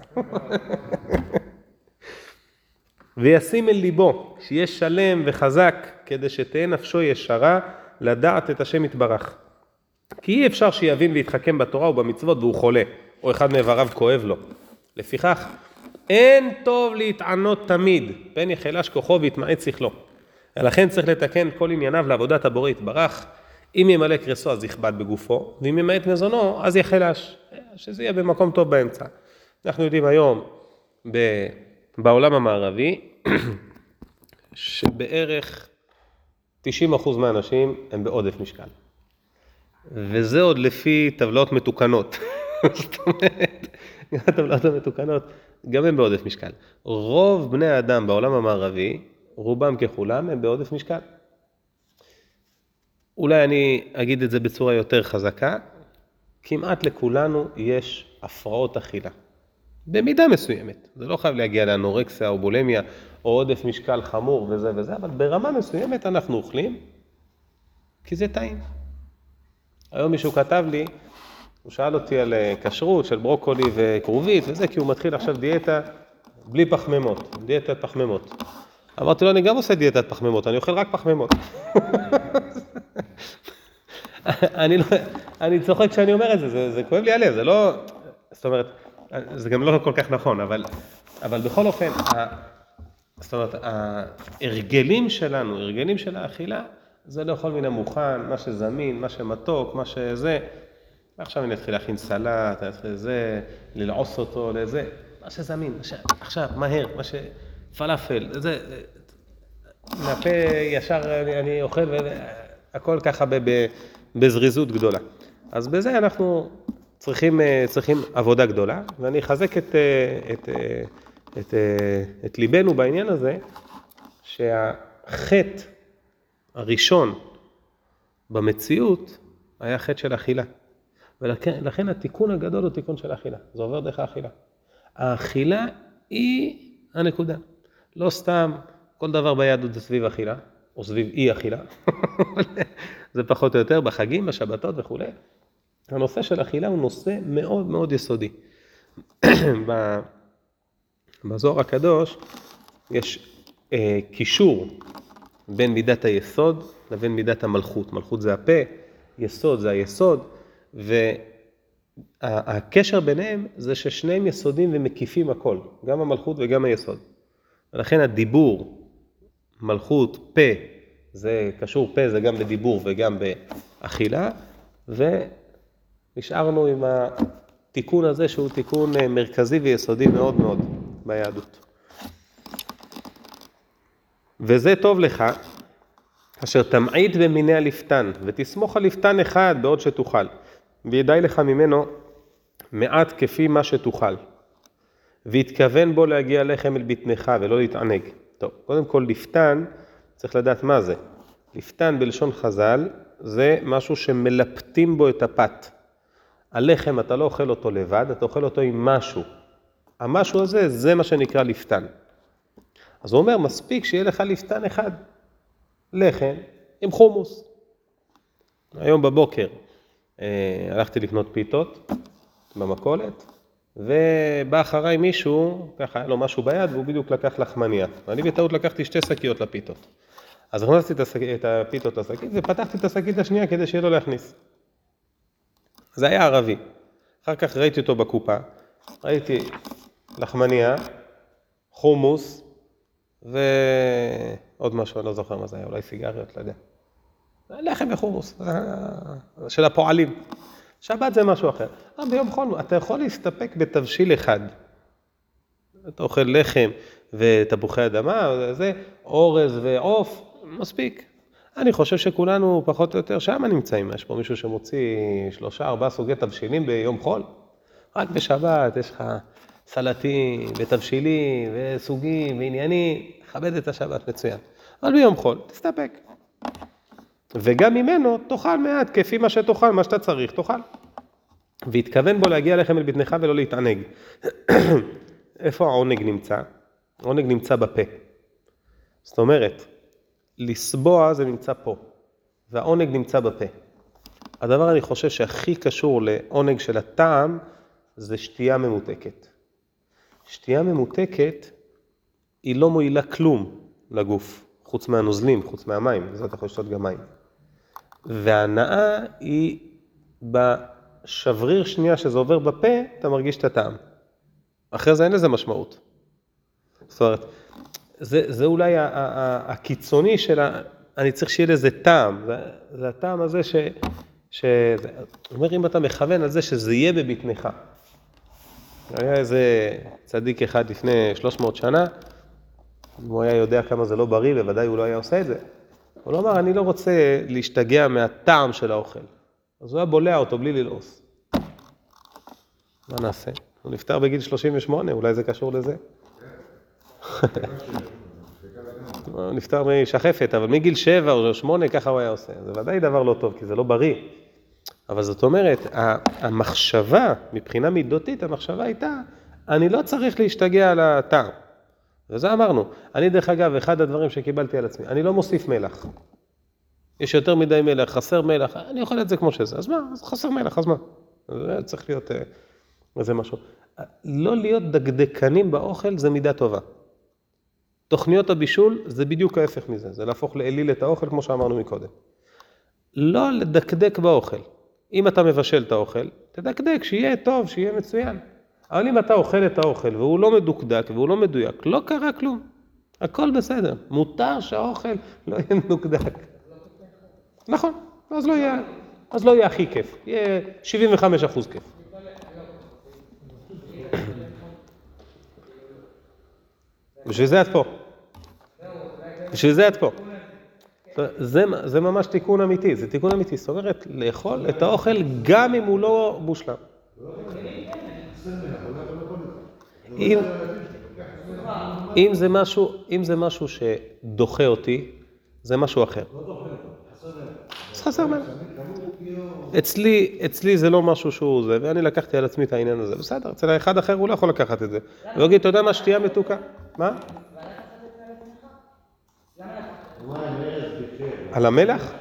וישים אל ליבו, שיהיה שלם וחזק, כדי שתהא נפשו ישרה, לדעת את השם יתברך. כי אי אפשר שיבין ויתחכם בתורה ובמצוות והוא חולה, או אחד מאיבריו כואב לו. לפיכך, אין טוב להתענות תמיד, פן יחלש כוחו ויתמעט שכלו. ולכן צריך לתקן כל ענייניו לעבודת הבורא יתברך. אם ימלא קרסו אז יכבד בגופו, ואם ימעט מזונו אז יחלש. שזה יהיה במקום טוב באמצע. אנחנו יודעים היום ב... בעולם המערבי, שבערך 90% מהאנשים הם בעודף משקל. וזה עוד לפי טבלאות מתוקנות. זאת אומרת, גם הטבלאות המתוקנות, גם הם בעודף משקל. רוב בני האדם בעולם המערבי, רובם ככולם, הם בעודף משקל. אולי אני אגיד את זה בצורה יותר חזקה, כמעט לכולנו יש הפרעות אכילה. במידה מסוימת. זה לא חייב להגיע לאנורקסיה או בולמיה או עודף משקל חמור וזה וזה, אבל ברמה מסוימת אנחנו אוכלים, כי זה טעים. היום מישהו כתב לי, הוא שאל אותי על אה, כשרות של ברוקולי וכרובית וזה, כי הוא מתחיל עכשיו דיאטה בלי פחמימות, דיאטת פחמימות. אמרתי לו, אני גם עושה דיאטת פחמימות, אני אוכל רק פחמימות. אני, לא, אני צוחק כשאני אומר את זה, זה, זה כואב לי הלב, זה לא, זאת אומרת, זה גם לא כל כך נכון, אבל, אבל בכל אופן, ה, זאת אומרת, ההרגלים שלנו, הרגלים של האכילה, זה לאכול מן המוכן, מה שזמין, מה שמתוק, מה שזה. עכשיו אני אתחיל להכין סלט, אני אתחיל זה, ללעוס אותו, לזה, מה שזמין. עכשיו, מהר, מה ש... פלאפל, זה... מהפה ישר אני, אני אוכל, והכל ככה ב, ב, בזריזות גדולה. אז בזה אנחנו צריכים, צריכים עבודה גדולה, ואני אחזק את, את, את, את, את ליבנו בעניין הזה, שהחטא הראשון במציאות היה חטא של אכילה. ולכן התיקון הגדול הוא תיקון של אכילה, זה עובר דרך האכילה. האכילה היא הנקודה. לא סתם כל דבר ביהדות זה סביב אכילה, או סביב אי אכילה, זה פחות או יותר בחגים, בשבתות וכולי. הנושא של אכילה הוא נושא מאוד מאוד יסודי. בזוהר הקדוש יש אה, קישור בין מידת היסוד לבין מידת המלכות. מלכות זה הפה, יסוד זה היסוד, והקשר ביניהם זה ששניהם יסודים ומקיפים הכל, גם המלכות וגם היסוד. ולכן הדיבור, מלכות, פה, זה קשור פה, זה גם בדיבור וגם באכילה, ונשארנו עם התיקון הזה שהוא תיקון מרכזי ויסודי מאוד מאוד ביהדות. וזה טוב לך, אשר תמעיט במיני הלפתן, ותסמוך על לפתן אחד בעוד שתוכל, וידאי לך ממנו מעט כפי מה שתאכל. והתכוון בו להגיע לחם אל בטנך ולא להתענג. טוב, קודם כל לפתן, צריך לדעת מה זה. לפתן בלשון חז"ל זה משהו שמלפטים בו את הפת. הלחם אתה לא אוכל אותו לבד, אתה אוכל אותו עם משהו. המשהו הזה, זה מה שנקרא לפתן. אז הוא אומר, מספיק שיהיה לך לפתן אחד, לחם עם חומוס. היום בבוקר אה, הלכתי לקנות פיתות במכולת, ובא אחריי מישהו, ככה היה לו משהו ביד, והוא בדיוק לקח לחמניה. ואני בטעות לקחתי שתי שקיות לפיתות. אז הכנסתי את. את הפיתות לשקית ופתחתי את השקית השנייה כדי שיהיה לו להכניס. זה היה ערבי. אחר כך ראיתי אותו בקופה, ראיתי לחמניה, חומוס ועוד משהו, אני לא זוכר מה זה היה, אולי סיגריות, לא יודע. לחם וחומוס, של הפועלים. שבת זה משהו אחר. אבל ביום חול אתה יכול להסתפק בתבשיל אחד. אתה אוכל לחם ותפוחי אדמה, זה, אורז ועוף, מספיק. אני חושב שכולנו פחות או יותר שם נמצאים. יש פה מישהו שמוציא שלושה, ארבעה סוגי תבשילים ביום חול? רק בשבת יש לך סלטים ותבשילים וסוגים ועניינים, כבד את השבת, מצוין. אבל ביום חול, תסתפק. וגם ממנו תאכל מעט, כפי מה שתאכל, מה שאתה צריך, תאכל. והתכוון בו להגיע לחם אל בטנך ולא להתענג. איפה העונג נמצא? העונג נמצא בפה. זאת אומרת, לסבוע זה נמצא פה, והעונג נמצא בפה. הדבר אני חושב שהכי קשור לעונג של הטעם זה שתייה ממותקת. שתייה ממותקת היא לא מועילה כלום לגוף, חוץ מהנוזלים, חוץ מהמים, בזה אתה יכול לשתות גם מים. וההנאה היא בשבריר שנייה שזה עובר בפה, אתה מרגיש את הטעם. אחרי זה אין לזה משמעות. זאת אומרת, זה, זה אולי הקיצוני של ה... אני צריך שיהיה לזה טעם. זה, זה הטעם הזה ש... ש... אומר, אם אתה מכוון על זה שזה יהיה בבטנך. היה איזה צדיק אחד לפני 300 שנה, אם הוא היה יודע כמה זה לא בריא, בוודאי הוא לא היה עושה את זה. הוא לא אמר, אני לא רוצה להשתגע מהטעם של האוכל. אז הוא היה בולע אותו בלי ללעוס. מה נעשה? הוא נפטר בגיל 38, אולי זה קשור לזה. הוא נפטר משחפת, אבל מגיל 7 או 8 ככה הוא היה עושה. זה ודאי דבר לא טוב, כי זה לא בריא. אבל זאת אומרת, המחשבה, מבחינה מידותית, המחשבה הייתה, אני לא צריך להשתגע על הטעם. וזה אמרנו. אני, דרך אגב, אחד הדברים שקיבלתי על עצמי, אני לא מוסיף מלח. יש יותר מדי מלח, חסר מלח, אני אוכל את זה כמו שזה. אז מה? אז חסר מלח, אז מה? זה צריך להיות אה, איזה משהו. לא להיות דקדקנים באוכל זה מידה טובה. תוכניות הבישול זה בדיוק ההפך מזה, זה להפוך לאליל את האוכל כמו שאמרנו מקודם. לא לדקדק באוכל. אם אתה מבשל את האוכל, תדקדק, שיהיה טוב, שיהיה מצוין. אבל אם אתה אוכל את האוכל והוא לא מדוקדק והוא לא מדויק, לא קרה כלום. הכל בסדר. מותר שהאוכל לא יהיה מדוקדק. נכון, אז לא יהיה, אז לא יהיה הכי כיף, יהיה 75 אחוז כיף. בשביל זה את פה. בשביל זה את פה. זה, זה ממש תיקון אמיתי, זה תיקון אמיתי. זאת אומרת, לאכול את האוכל גם אם הוא לא מושלם. אם, אם, זה משהו, אם זה משהו שדוחה אותי, זה משהו אחר. אז חסר מלך. אצלי, אצלי זה לא משהו שהוא זה, ואני לקחתי על עצמי את העניין הזה. בסדר, אצל האחד אחר הוא לא יכול לקחת את זה. הוא יגיד, אתה יודע מה, שתייה מתוקה. מה? על המלח?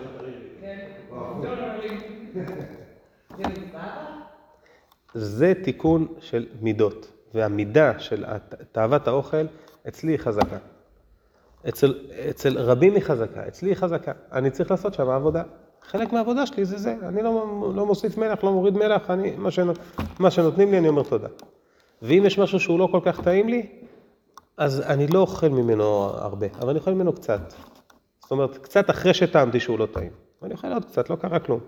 זה תיקון של מידות, והמידה של תאוות האוכל אצלי היא חזקה. אצל, אצל רבים היא חזקה, אצלי היא חזקה. אני צריך לעשות שם עבודה. חלק מהעבודה שלי זה זה, אני לא, לא מוסיף מלח, לא מוריד מלח, אני, מה, שנות, מה שנותנים לי אני אומר תודה. ואם יש משהו שהוא לא כל כך טעים לי, אז אני לא אוכל ממנו הרבה, אבל אני אוכל ממנו קצת. זאת אומרת, קצת אחרי שטעמתי שהוא לא טעים. אני אוכל עוד קצת, לא קרה כלום.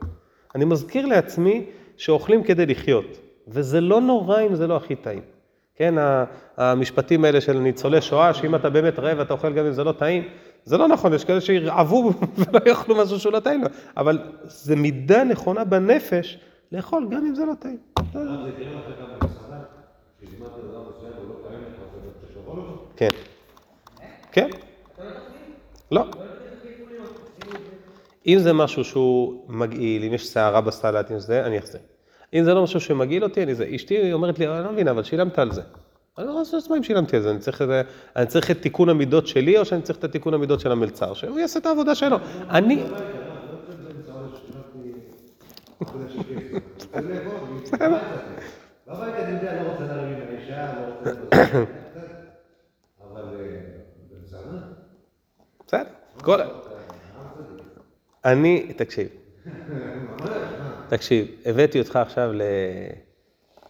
אני מזכיר לעצמי שאוכלים כדי לחיות, וזה לא נורא אם זה לא הכי טעים. כן, המשפטים האלה של ניצולי שואה, שאם אתה באמת רעב אתה אוכל גם אם זה לא טעים, זה לא נכון, יש כאלה שירעבו ולא יאכלו משהו שהוא לא טעים לו, אבל זה מידה נכונה בנפש לאכול גם אם זה לא טעים. כן. כן? לא. אם זה משהו שהוא מגעיל, אם יש שערה בסלט, אם זה, אני אחזיר. אם זה לא משהו שמגעיל אותי, אני זה. אשתי אומרת לי, אני לא מבינה, אבל שילמת על זה. אני לא יודע מה אם שילמתי על זה, אני צריך, אני צריך את תיקון המידות שלי, או שאני צריך את התיקון המידות של המלצר, שהוא יעשה את העבודה שלו. אני, בבית אני יודע, לא רוצה להרים עם האישה, לא רוצה... אבל אה, במסעדה? בסדר. אני, תקשיב. תקשיב, הבאתי אותך עכשיו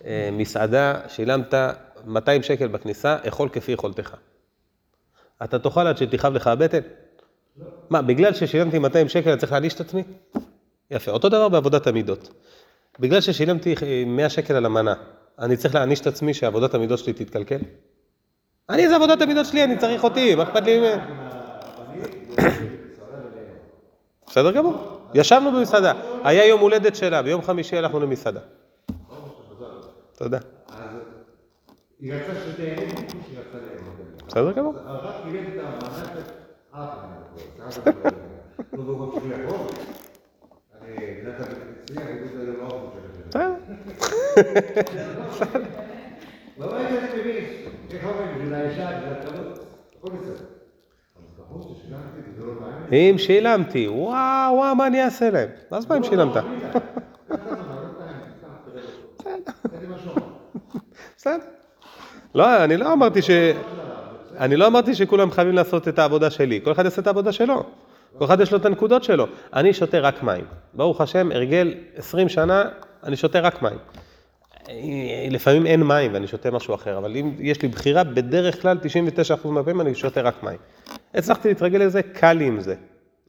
למסעדה, שילמת 200 שקל בכניסה, אכול כפי יכולתך. אתה תאכל עד שתכאב לך הבטן? מה, בגלל ששילמתי 200 שקל אני צריך להעניש את עצמי? יפה, אותו דבר בעבודת המידות. בגלל ששילמתי 100 שקל על המנה, אני צריך להעניש את עצמי שעבודת המידות שלי תתקלקל? אני, זה עבודת המידות שלי, אני צריך אותי, מה אכפת לי? בסדר גמור. ישבנו במסעדה, היה יום הולדת שלה, ביום חמישי הלכנו למסעדה. תודה. בסדר גמור. לא לא בסדר. אם שילמתי, וואו, וואו, מה אני אעשה להם? אז מה אם שילמת? בסדר. לא, אני לא אמרתי ש... אני לא אמרתי שכולם חייבים לעשות את העבודה שלי, כל אחד יעשה את העבודה שלו. כל אחד יש לו את הנקודות שלו. אני שותה רק מים. ברוך השם, הרגל 20 שנה, אני שותה רק מים. לפעמים אין מים ואני שותה משהו אחר, אבל אם יש לי בחירה, בדרך כלל 99% מהפעמים אני שותה רק מים. הצלחתי להתרגל לזה, קל לי עם זה.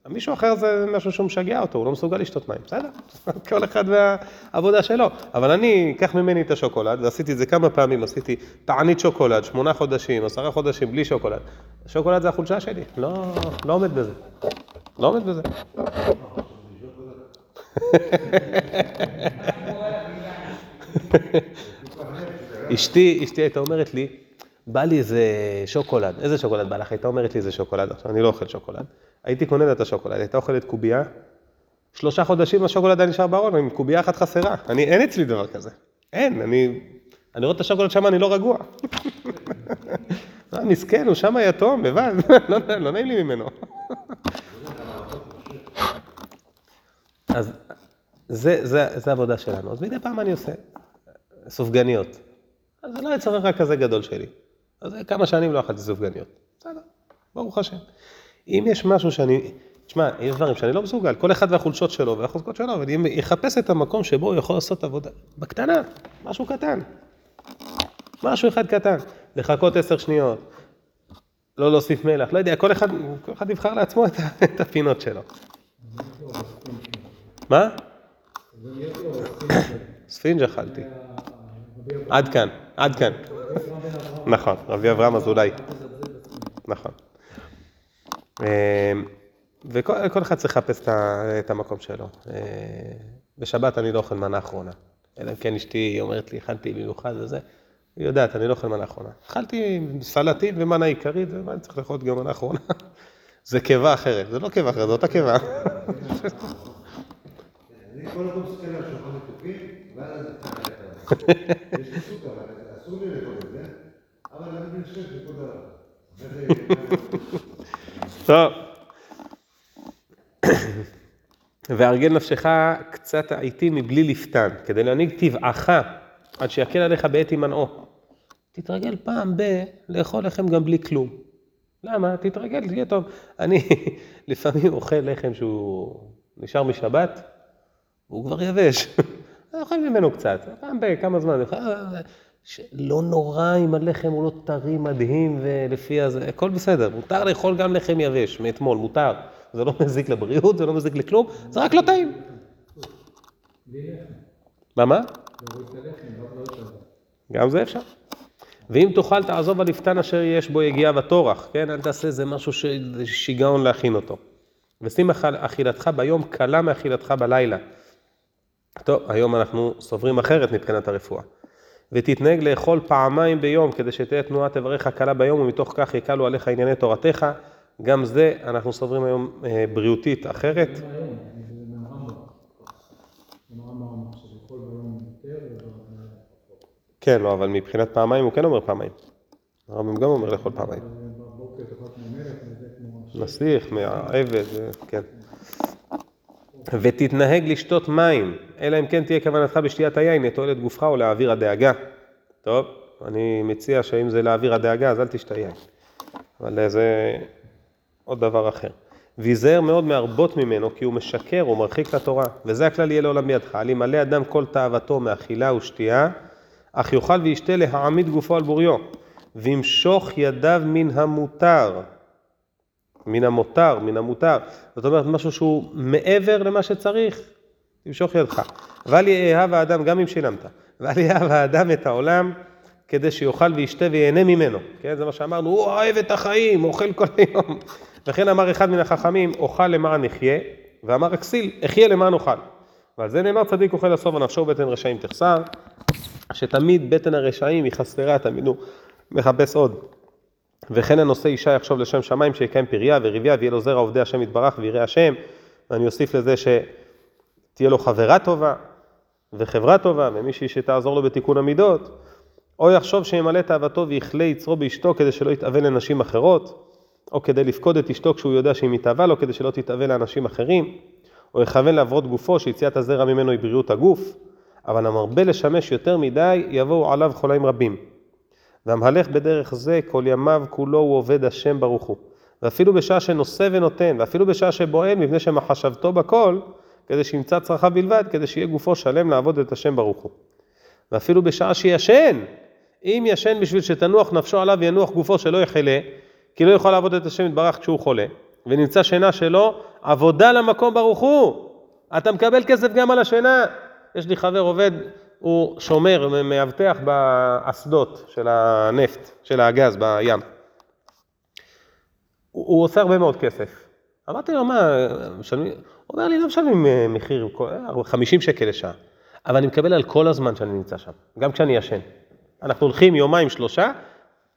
מישהו אחר זה משהו שהוא משגע אותו, הוא לא מסוגל לשתות מים, בסדר, כל אחד והעבודה שלו. אבל אני, קח ממני את השוקולד, ועשיתי את זה כמה פעמים, עשיתי תענית שוקולד, שמונה חודשים, עשרה חודשים בלי שוקולד. שוקולד זה החולשה שלי, לא, לא עומד בזה. לא עומד בזה. אשתי, אשתי הייתה אומרת לי, בא לי איזה שוקולד, איזה שוקולד בא לך? הייתה אומרת לי איזה שוקולד, עכשיו אני לא אוכל שוקולד. הייתי קונה לה את השוקולד, הייתה אוכלת קובייה, שלושה חודשים השוקולד היה נשאר בארון, עם קובייה אחת חסרה. אני, אין אצלי דבר כזה. אין, אני, אני רואה את השוקולד שם, אני לא רגוע. אה, מסכן, הוא שם יתום, לבד, לא, לא נעים לי ממנו. אז זה, זה, זה העבודה שלנו. אז מדי פעם אני עושה סופגניות. אז זה לא יצא רק כזה גדול שלי. אז כמה שנים לא אכלתי סופגניות. בסדר, ברוך השם. אם יש משהו שאני, תשמע, יש דברים שאני לא מסוגל, כל אחד והחולשות שלו והחוזקות שלו, אבל אם יחפש את המקום שבו הוא יכול לעשות עבודה, בקטנה, משהו קטן. משהו אחד קטן, לחכות עשר שניות, לא להוסיף מלח, לא יודע, כל אחד, כל אחד יבחר לעצמו את, את הפינות שלו. מה? ספינג' אכלתי. עד כאן, עד כאן. נכון, רבי אברהם אזולאי. נכון. אמ, וכל כל אחד צריך לחפש את המקום שלו. אה, בשבת אני לא אוכל מנה אחרונה. אלא אם כן אשתי אומרת לי, אכלתי במיוחד וזה. היא יודעת, אני לא אוכל מנה אחרונה. אכלתי סלטים ומנה עיקרית, ומה אני צריך לאכול גם מנה אחרונה? זה קיבה אחרת, זה לא קיבה אחרת, זו אותה קיבה. אני כל הזמן מסתכל על שולחן מתוקים, ואז אני אבל אני חושב שכל דבר. וזה- טוב. והרגל נפשך קצת העיתים מבלי לפתן, כדי להנהיג טבעך, עד שיקל עליך בעת הימנעו. תתרגל פעם ב... לאכול לחם גם בלי כלום. למה? תתרגל, תהיה טוב. אני לפעמים אוכל לחם שהוא נשאר משבת, והוא כבר יבש. אני אוכל ממנו קצת, פעם בכמה זמן. ש- לא נורא אם הלחם הוא לא טרי מדהים ולפי הזה, הכל בסדר, מותר לאכול גם לחם יבש מאתמול, מותר. זה לא מזיק לבריאות, זה לא מזיק לכלום, זה רק לא טעים. מה, מה? גם זה אפשר. ואם תאכל תעזוב הלפתן אשר יש בו יגיעה וטורח, כן? אל תעשה איזה משהו ששיגעון להכין אותו. ושים אכילתך ביום קלה מאכילתך בלילה. טוב, היום אנחנו סוברים אחרת מבחינת הרפואה. ותתנהג לאכול פעמיים ביום, כדי שתהיה תנועת איבריך קלה ביום, ומתוך כך יקלו עליך ענייני תורתך. גם זה, אנחנו סוברים היום אה, בריאותית אחרת. כן, לא, אבל מבחינת פעמיים הוא כן אומר פעמיים. הרמב"ם גם אומר לאכול פעמיים. וזה כמו... נסיך, מהעבד, זה- כן. ותתנהג לשתות מים, אלא אם כן תהיה כוונתך בשתיית היין לתועלת גופך או להעביר הדאגה. טוב, אני מציע שאם זה להעביר הדאגה, אז אל תשתה יין. אבל זה עוד דבר אחר. ויזהר מאוד מהרבות ממנו, כי הוא משקר, הוא מרחיק לתורה. וזה הכלל יהיה לעולם בידך. על ימלא אדם כל תאוותו מאכילה ושתייה, אך יאכל וישתה להעמיד גופו על בוריו, וימשוך ידיו מן המותר. מן המותר, מן המותר. זאת אומרת, משהו שהוא מעבר למה שצריך, תמשוך ידך. ואל יאהב האדם, גם אם שילמת, ואל יאהב האדם את העולם, כדי שיאכל וישתה וייהנה ממנו. כן, זה מה שאמרנו, הוא אוהב את החיים, אוכל כל היום. וכן אמר אחד מן החכמים, אוכל למען אחיה, ואמר הכסיל, אחיה למען אוכל. ועל זה נאמר צדיק אוכל לסוף ונפשו בטן רשעים תחסר, שתמיד בטן הרשעים היא חסרה, תמיד הוא מחפש עוד. וכן הנושא אישה יחשוב לשם שמיים שיקיים פריה וריביה ויהיה לו זרע עובדי השם יתברך ויראה השם. ואני אוסיף לזה שתהיה לו חברה טובה וחברה טובה ומישהי שתעזור לו בתיקון המידות. או יחשוב שימלא תאוותו ויכלה יצרו באשתו כדי שלא יתאווה לנשים אחרות, או כדי לפקוד את אשתו כשהוא יודע שהיא מתאווה לו כדי שלא תתאווה לאנשים אחרים, או יכוון לעברות גופו שיציאת הזרע ממנו היא בריאות הגוף, אבל המרבה לשמש יותר מדי יבואו עליו חולאים רבים. והמהלך בדרך זה כל ימיו כולו הוא עובד השם ברוך הוא. ואפילו בשעה שנושא ונותן, ואפילו בשעה שבועל, מפני שמחשבתו בכל, כדי שימצא צרכיו בלבד, כדי שיהיה גופו שלם לעבוד את השם ברוך הוא. ואפילו בשעה שישן, אם ישן בשביל שתנוח נפשו עליו וינוח גופו שלא יחלה, כי לא יכול לעבוד את השם יתברך כשהוא חולה, ונמצא שינה שלו, עבודה למקום ברוך הוא. אתה מקבל כסף גם על השינה. יש לי חבר עובד, הוא שומר, מאבטח באסדות של הנפט, של הגז בים. הוא, הוא עושה הרבה מאוד כסף. אמרתי לו, מה, משלמים? הוא אומר לי, לא משלמים אה, מחיר, כל- 50 שקל לשעה, אבל אני מקבל על כל הזמן שאני נמצא שם, גם כשאני ישן. אנחנו הולכים יומיים, שלושה,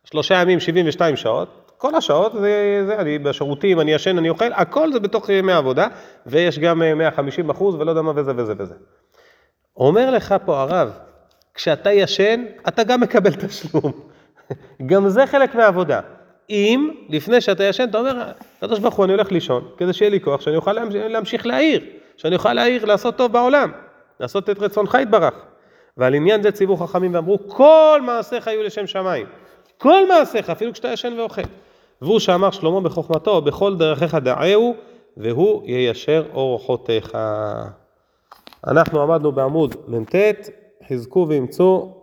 שלושה ימים, 72 שעות, כל השעות זה, זה אני בשירותים, אני ישן, אני אוכל, הכל זה בתוך ימי עבודה, ויש גם אה, 150 אחוז ולא יודע מה וזה וזה וזה. אומר לך פה הרב, כשאתה ישן, אתה גם מקבל תשלום. גם זה חלק מהעבודה. אם לפני שאתה ישן, אתה אומר, הקדוש ברוך הוא, אני הולך לישון, כדי שיהיה לי כוח, שאני אוכל להמש- להמשיך להעיר, שאני אוכל להעיר, לעשות טוב בעולם, לעשות את רצונך יתברך. ועל עניין זה ציוו חכמים ואמרו, כל מעשיך יהיו לשם שמיים. כל מעשיך, אפילו כשאתה ישן ואוכל. והוא שאמר שלמה בחוכמתו, בכל דרכיך דעהו, והוא יישר אורחותיך. אנחנו עמדנו בעמוד מ"ט, חזקו ואמצו